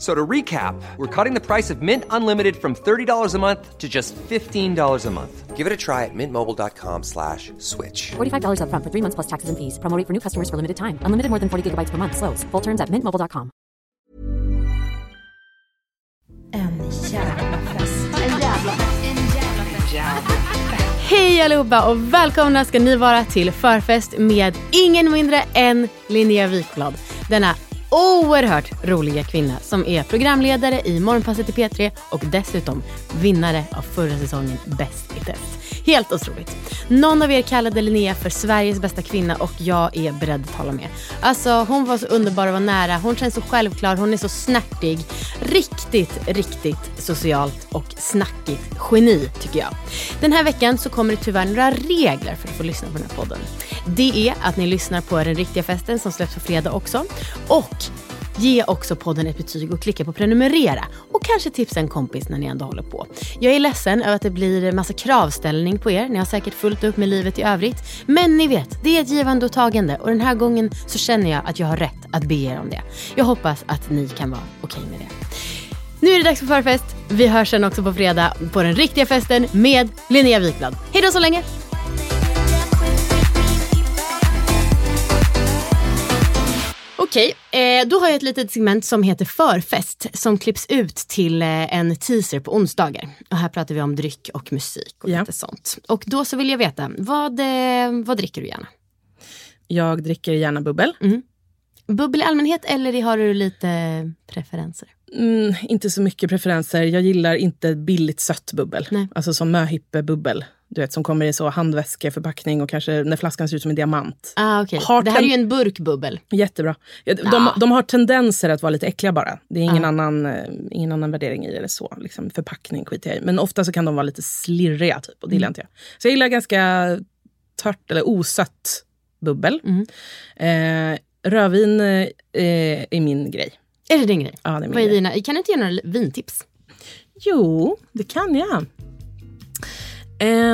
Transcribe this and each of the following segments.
So to recap, we're cutting the price of Mint Unlimited from $30 a month to just $15 a month. Give it a try at mintmobile.com slash switch. $45 upfront for three months plus taxes and fees. Promo rate for new customers for limited time. Unlimited more than 40 gigabytes per month. Slows. Full terms at mintmobile.com. En jävla fest. En jävla, en jävla Hej allihopa och välkomna ska ni vara till förfest med ingen mindre än Linnea Wikblad. Denna oerhört roliga kvinna som är programledare i Morgonpasset i P3 och dessutom vinnare av förra säsongen Bäst i test. Helt otroligt. Någon av er kallade Linnea för Sveriges bästa kvinna och jag är beredd att hålla med. Alltså hon var så underbar att vara nära, hon känns så självklar, hon är så snärtig. Riktigt, riktigt socialt och snackigt geni tycker jag. Den här veckan så kommer det tyvärr några regler för att få lyssna på den här podden. Det är att ni lyssnar på den riktiga festen som släpps på fredag också. Och Ge också podden ett betyg och klicka på prenumerera. Och kanske tipsa en kompis när ni ändå håller på. Jag är ledsen över att det blir massa kravställning på er. Ni har säkert fullt upp med livet i övrigt. Men ni vet, det är ett givande och tagande. Och den här gången så känner jag att jag har rätt att be er om det. Jag hoppas att ni kan vara okej med det. Nu är det dags för förfest. Vi hörs sen också på fredag på den riktiga festen med Linnea Wikblad. Hej då så länge! Okej, eh, då har jag ett litet segment som heter förfest som klipps ut till eh, en teaser på onsdagar. Och här pratar vi om dryck och musik och Ja. lite sånt. Och då så vill jag veta, vad, eh, vad dricker du gärna? Jag dricker gärna bubbel. Bubbel i allmänhet eller har du lite preferenser? Mm, inte så mycket preferenser. Jag gillar inte billigt sött bubbel. Nej. Alltså som möhippebubbel. Du vet, som kommer i så handväskeförpackning och kanske när flaskan ser ut som en diamant. Ah, okay. Har Det här är ju en burkbubbel. Jättebra. De, Ja. de har tendenser att vara lite äckliga bara. Det är ingen, Ja. annan, eh, ingen annan värdering i det. så. Liksom, förpackning skiter jag i. Men ofta så kan de vara lite slirriga. Typ, och det gillar Mm. inte jag. Så jag gillar ganska tört eller osött bubbel. Mm. Eh, rödvin eh, är min grej. Är det din grej? Ja, det är min Vad är grej. dina? Kan du inte ge några vintips? Jo, det kan jag.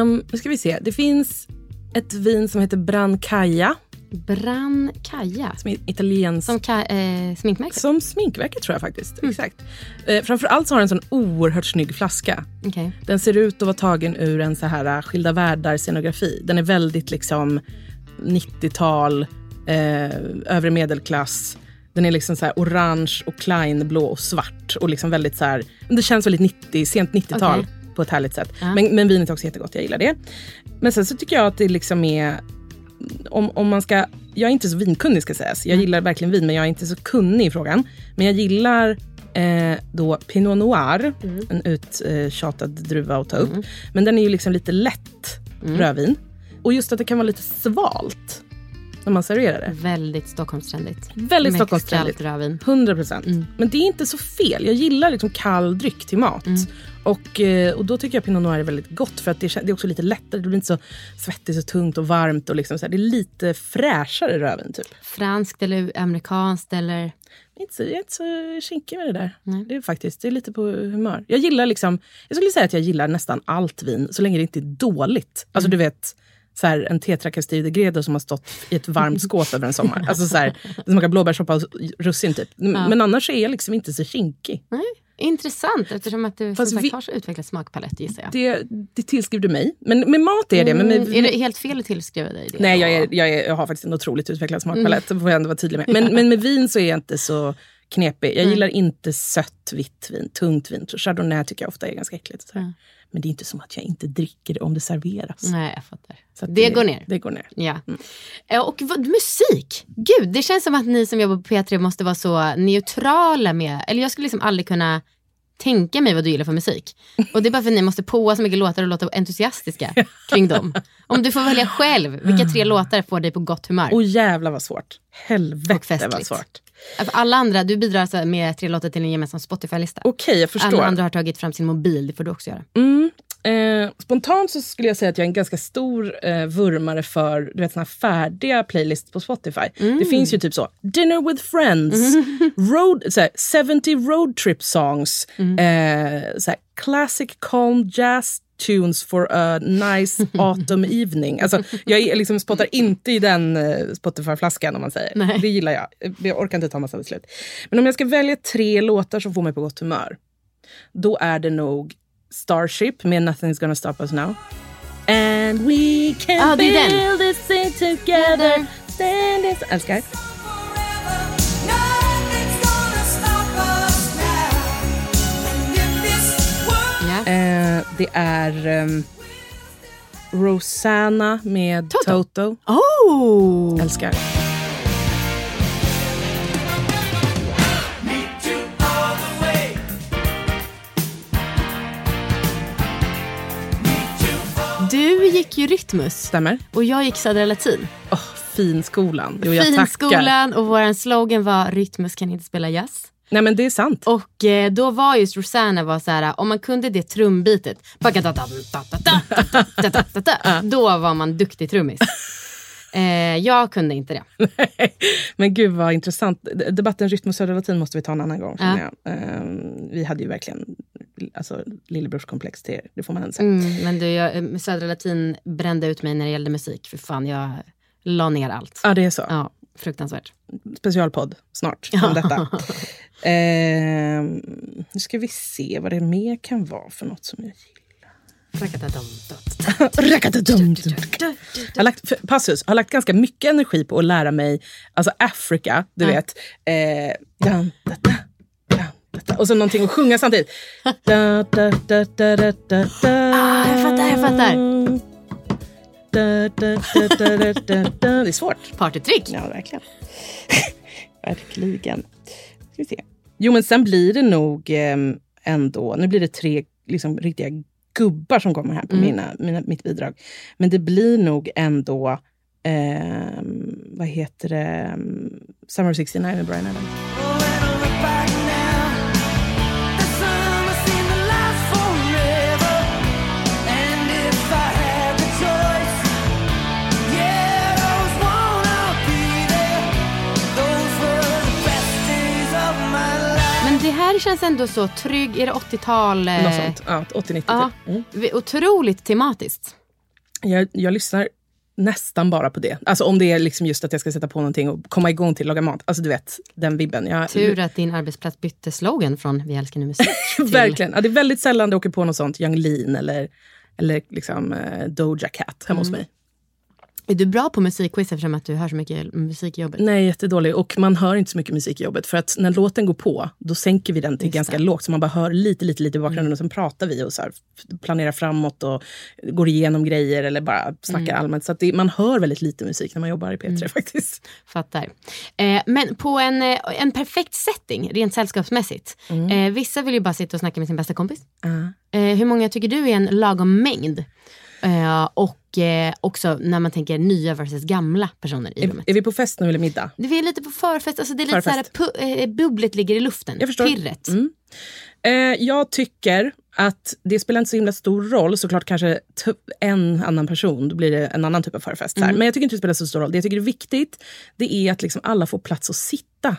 Um, nu ska vi se. Det finns ett vin som heter Brancaia. Brann Kaja. Som är italienskt. Som ka- eh, sminkmärke? Som sminkverket tror jag faktiskt. Exakt. Eh, framförallt så har den en sån oerhört snygg flaska. Okej. Den ser ut att vara tagen ur en så här äh, skilda världar-scenografi. Den är väldigt liksom 90-tal, eh, övre medelklass. Den är liksom så här orange och kleinblå och svart. Och liksom väldigt så här, det känns väldigt 90, sent 90-tal Okej. på ett härligt sätt. Ja. Men, men vinet är också jättegott, jag gillar det. Men sen så tycker jag att det liksom är om, om man ska, jag är inte så vinkunnig ska sägas. Jag gillar verkligen vin men jag är inte så kunnig i frågan. Men jag gillar eh, då Pinot Noir, en uttjatad druva att ta upp. Men den är ju liksom lite lätt rödvin. Och just att det kan vara lite svalt när man serverar det. Väldigt Stockholmstrendigt. Väldigt Med Stockholmstrendigt. kallt rödvin. 100 procent. Men det är inte så fel. Jag gillar liksom kall dryck till mat. Och, eh, och då tycker jag Pinot Noir är väldigt gott för att det, det är också lite lättare. Det blir inte så svettigt och tungt och varmt. Och liksom så här. Det är lite fräschare rödvin typ. Franskt eller amerikanskt eller? Inte så, jag är inte så kinkig med det där. Det är faktiskt, det är lite på humör. Jag gillar liksom, jag skulle säga att jag gillar nästan allt vin så länge det inte är dåligt. Alltså du vet, så här, en Tetra Castillo de Gredo som har stått i ett varmt skåp över en sommar. Alltså så här, det smakar blåbärssoppa och russin typ. Men annars är jag liksom inte så kinkig. Nej. Intressant eftersom att du som sagt vi- har så utvecklad smakpalett gissar jag. Det, det tillskriver du mig. Men med mat är det. Men med, Mm, är det helt fel att tillskriva dig det? Nej, jag, är, jag, är, jag har faktiskt en otroligt utvecklad smakpalett. Det får jag ändå vara tydlig med. Men, men med vin så är jag inte så knepig. Jag gillar inte sött vitt vin, tungt vin. Chardonnay tycker jag ofta är ganska äckligt. Så. Men det är inte som att jag inte dricker det om det serveras. Nej, jag fattar. Så att det, går ner. Det går ner. Ja. Eh, Och vad, musik! Gud, det känns som att ni som jobbar på P3 måste vara så neutrala med, eller jag skulle liksom aldrig kunna tänka mig vad du gillar för musik. Och det är bara för att ni måste påa så mycket låtar och låta entusiastiska kring dem. Om du får välja själv, vilka tre låtar får dig på gott humör? Och jävla vad svårt. Helvete vad svårt. Alla andra, du bidrar alltså med tre låtar till en gemensam Spotify-lista. Okej, jag förstår. Alla andra har tagit fram sin mobil, det får du också göra. Mm. Eh, spontant så skulle jag säga att jag är en ganska stor eh, vurmare för du vet, såna färdiga playlists på Spotify. Det finns ju typ så, dinner with friends, road, så här, 70 road trip songs, eh, så här, classic calm jazz tunes for a nice autumn evening. Alltså, jag liksom spottar inte i den eh, Spotify-flaskan om man säger. Nej. Det gillar jag. Jag orkar inte ta massa beslut. Men om jag ska välja tre låtar som får mig på gott humör, då är det nog Starship med Nothing's gonna stop us now. And we can Ah, build this thing together. Stand this. Älskar. Det är ehm, Rosanna med Toto. Toto. Oh! Älskar. Du gick ju Rytmus Stämmer. och jag gick Södra Latin. Oh, finskolan. Jo, jag tackar. Finskolan och vår slogan var Rytmus kan inte spela jazz. Nej men det är sant. Och eh, då var just Rosanna var så här, om man kunde det trumbitet, då var man duktig trummis. Eh, jag kunde inte det. Men gud vad intressant. Debatten Rytm och Södra Latin måste vi ta en annan gång. Ja. Ehm, vi hade ju verkligen alltså, lillebrorskomplex till er, det får man ändå säga. Mm, men du, jag, eh, Södra Latin brände ut mig när det gällde musik. För fan, jag la ner allt. Ja, det är så. Ja, fruktansvärt. Specialpodd snart om detta. Ehm, nu ska vi se vad det mer kan vara för något som jag gillar. Rakatadum. Jag har lagt, passus, har lagt ganska mycket energi på att lära mig alltså Afrika, du Ja. vet. Eh, dan, da, da, dan. Och så någonting att sjunga samtidigt. Da, da, da, da, da, da. Ah, jag fattar, jag fattar. Da, da, da. Det är svårt. Partytrick. Ja, verkligen. verkligen. Ska vi se. Jo, men sen blir det nog eh, ändå... Nu blir det tre liksom, riktiga gubbar som kommer här på mina, mina, mitt bidrag. Men det blir nog ändå... Eh, vad heter det? Um, Summer of 69 med Brian Adams. Känns ändå så trygg. Är det 80-tal? eh, Något sånt. Ja, 80-90 Ja, typ. Mm. otroligt tematiskt. Jag, jag lyssnar nästan bara på det. Alltså om det är liksom just att jag ska sätta på någonting och komma igång till att laga mat. Alltså du vet, den vibben. Jag, Tur att din arbetsplats bytte slogan från Vi älskar nu musik till... Verkligen. Ja, det är väldigt sällan det åker på något sånt Young Lean eller, eller liksom, eh, Doja Cat hemma hos mig. Är du bra på musikquiz eftersom att du hör så mycket musik i jobbet? Nej, jättedålig. Och man hör inte så mycket musik i jobbet. För att när låten går på, då sänker vi den till Just ganska det. Mm. lågt. Så man bara hör lite, lite, lite i bakgrunden. Och sen pratar vi och så här, planerar framåt och går igenom grejer eller bara snackar Mm. allmänt. Så det, man hör väldigt lite musik när man jobbar i P3 faktiskt. Fattar. Eh, men på en, eh, en perfekt setting, rent sällskapsmässigt. Eh, vissa vill ju bara sitta och snacka med sin bästa kompis. Eh, hur många tycker du är en lagom mängd? Eh, och eh, också när man tänker nya versus gamla personer i Är, rummet. är vi på fest nu eller middag? Det är lite på förfest, alltså det är lite så här, Förfest. eh, bubblet ligger i luften. Jag förstår. Pirret. Mm. Eh, jag tycker att det spelar inte så himla stor roll. Såklart kanske en annan person, då blir det en annan typ av förfest. här. Men jag tycker inte det spelar så stor roll. Det jag tycker är viktigt det är att liksom alla får plats att sitta.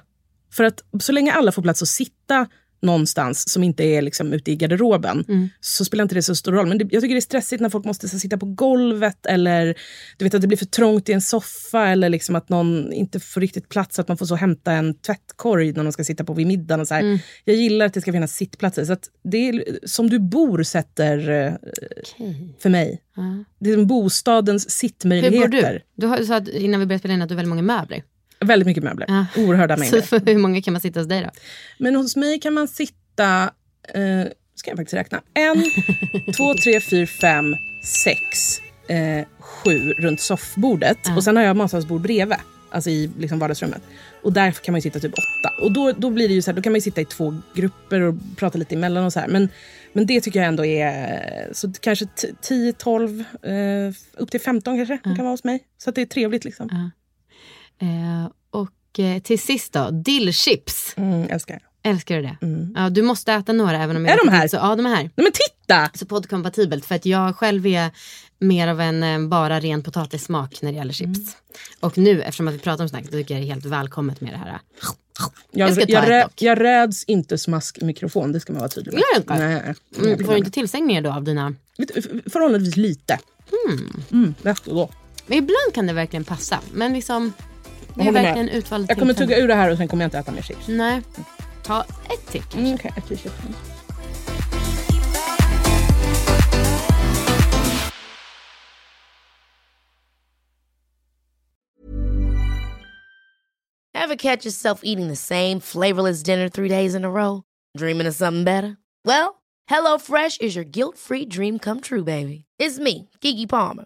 För att så länge alla får plats att sitta någonstans som inte är liksom ute i garderoben så spelar inte det så stor roll. Men det, jag tycker det är stressigt när folk måste så, sitta på golvet eller du vet att det blir för trångt i en soffa eller liksom att någon inte får riktigt plats att man får så hämta en tvättkorg när de ska sitta på vid middagen. Och så här. Jag gillar att det ska finnas sittplatser. Så det är, som du bor sätter eh, för mig. Ja. Det är bostadens Hur sittmöjligheter. bor du? Du har- du sa att innan vi började spela in att du har väldigt många möbler. Väldigt mycket möbler. Ja. Oerhörda mängder. Så för hur många kan man sitta hos dig då? Men hos mig kan man sitta... Eh, ska jag faktiskt räkna. En, två, tre, fyra, fem, sex, eh, sju runt soffbordet. Och sen har jag matsalsbord bredvid. Alltså i liksom vardagsrummet. Och där kan man sitta typ åtta. Och då, då blir det ju så här, då kan man sitta i två grupper och prata lite emellan och så här. Men, men det tycker jag ändå är så kanske 10, 12, eh, upp till 15 kanske kan vara hos mig. Så det är trevligt liksom. Eh, och eh, till sist då, dillchips. Mm, älskar. Älskar du det? Ja, du måste äta några även om jag Är de här? Så, ja, de är här. Nej men titta! Så poddkompatibelt för att jag själv är mer av en eh, bara ren potatissmak när det gäller chips. Mm. Och nu eftersom att vi pratar om snack, tycker jag det är helt välkommet med det här. Jag, Jag ska ta jag, rä, jag räds inte smask i mikrofon, det ska man vara tydlig med. Gör inte? Nej, Mm, inga får du inte tillsägningar då av dina... Förhållandevis lite. Mm, gott. Men ibland kan det verkligen passa. Men liksom, det är med. verkligen utvald Jag kommer tugga ur det här och sen kommer jag inte äta mer chips. Nej. Ta ett till. Mm, okay, ett till chips. Ever catch yourself eating the same flavorless dinner three days in a row? Dreaming of something better? Well, HelloFresh is your guilt-free dream come true, baby. It's me, Kiki Palmer.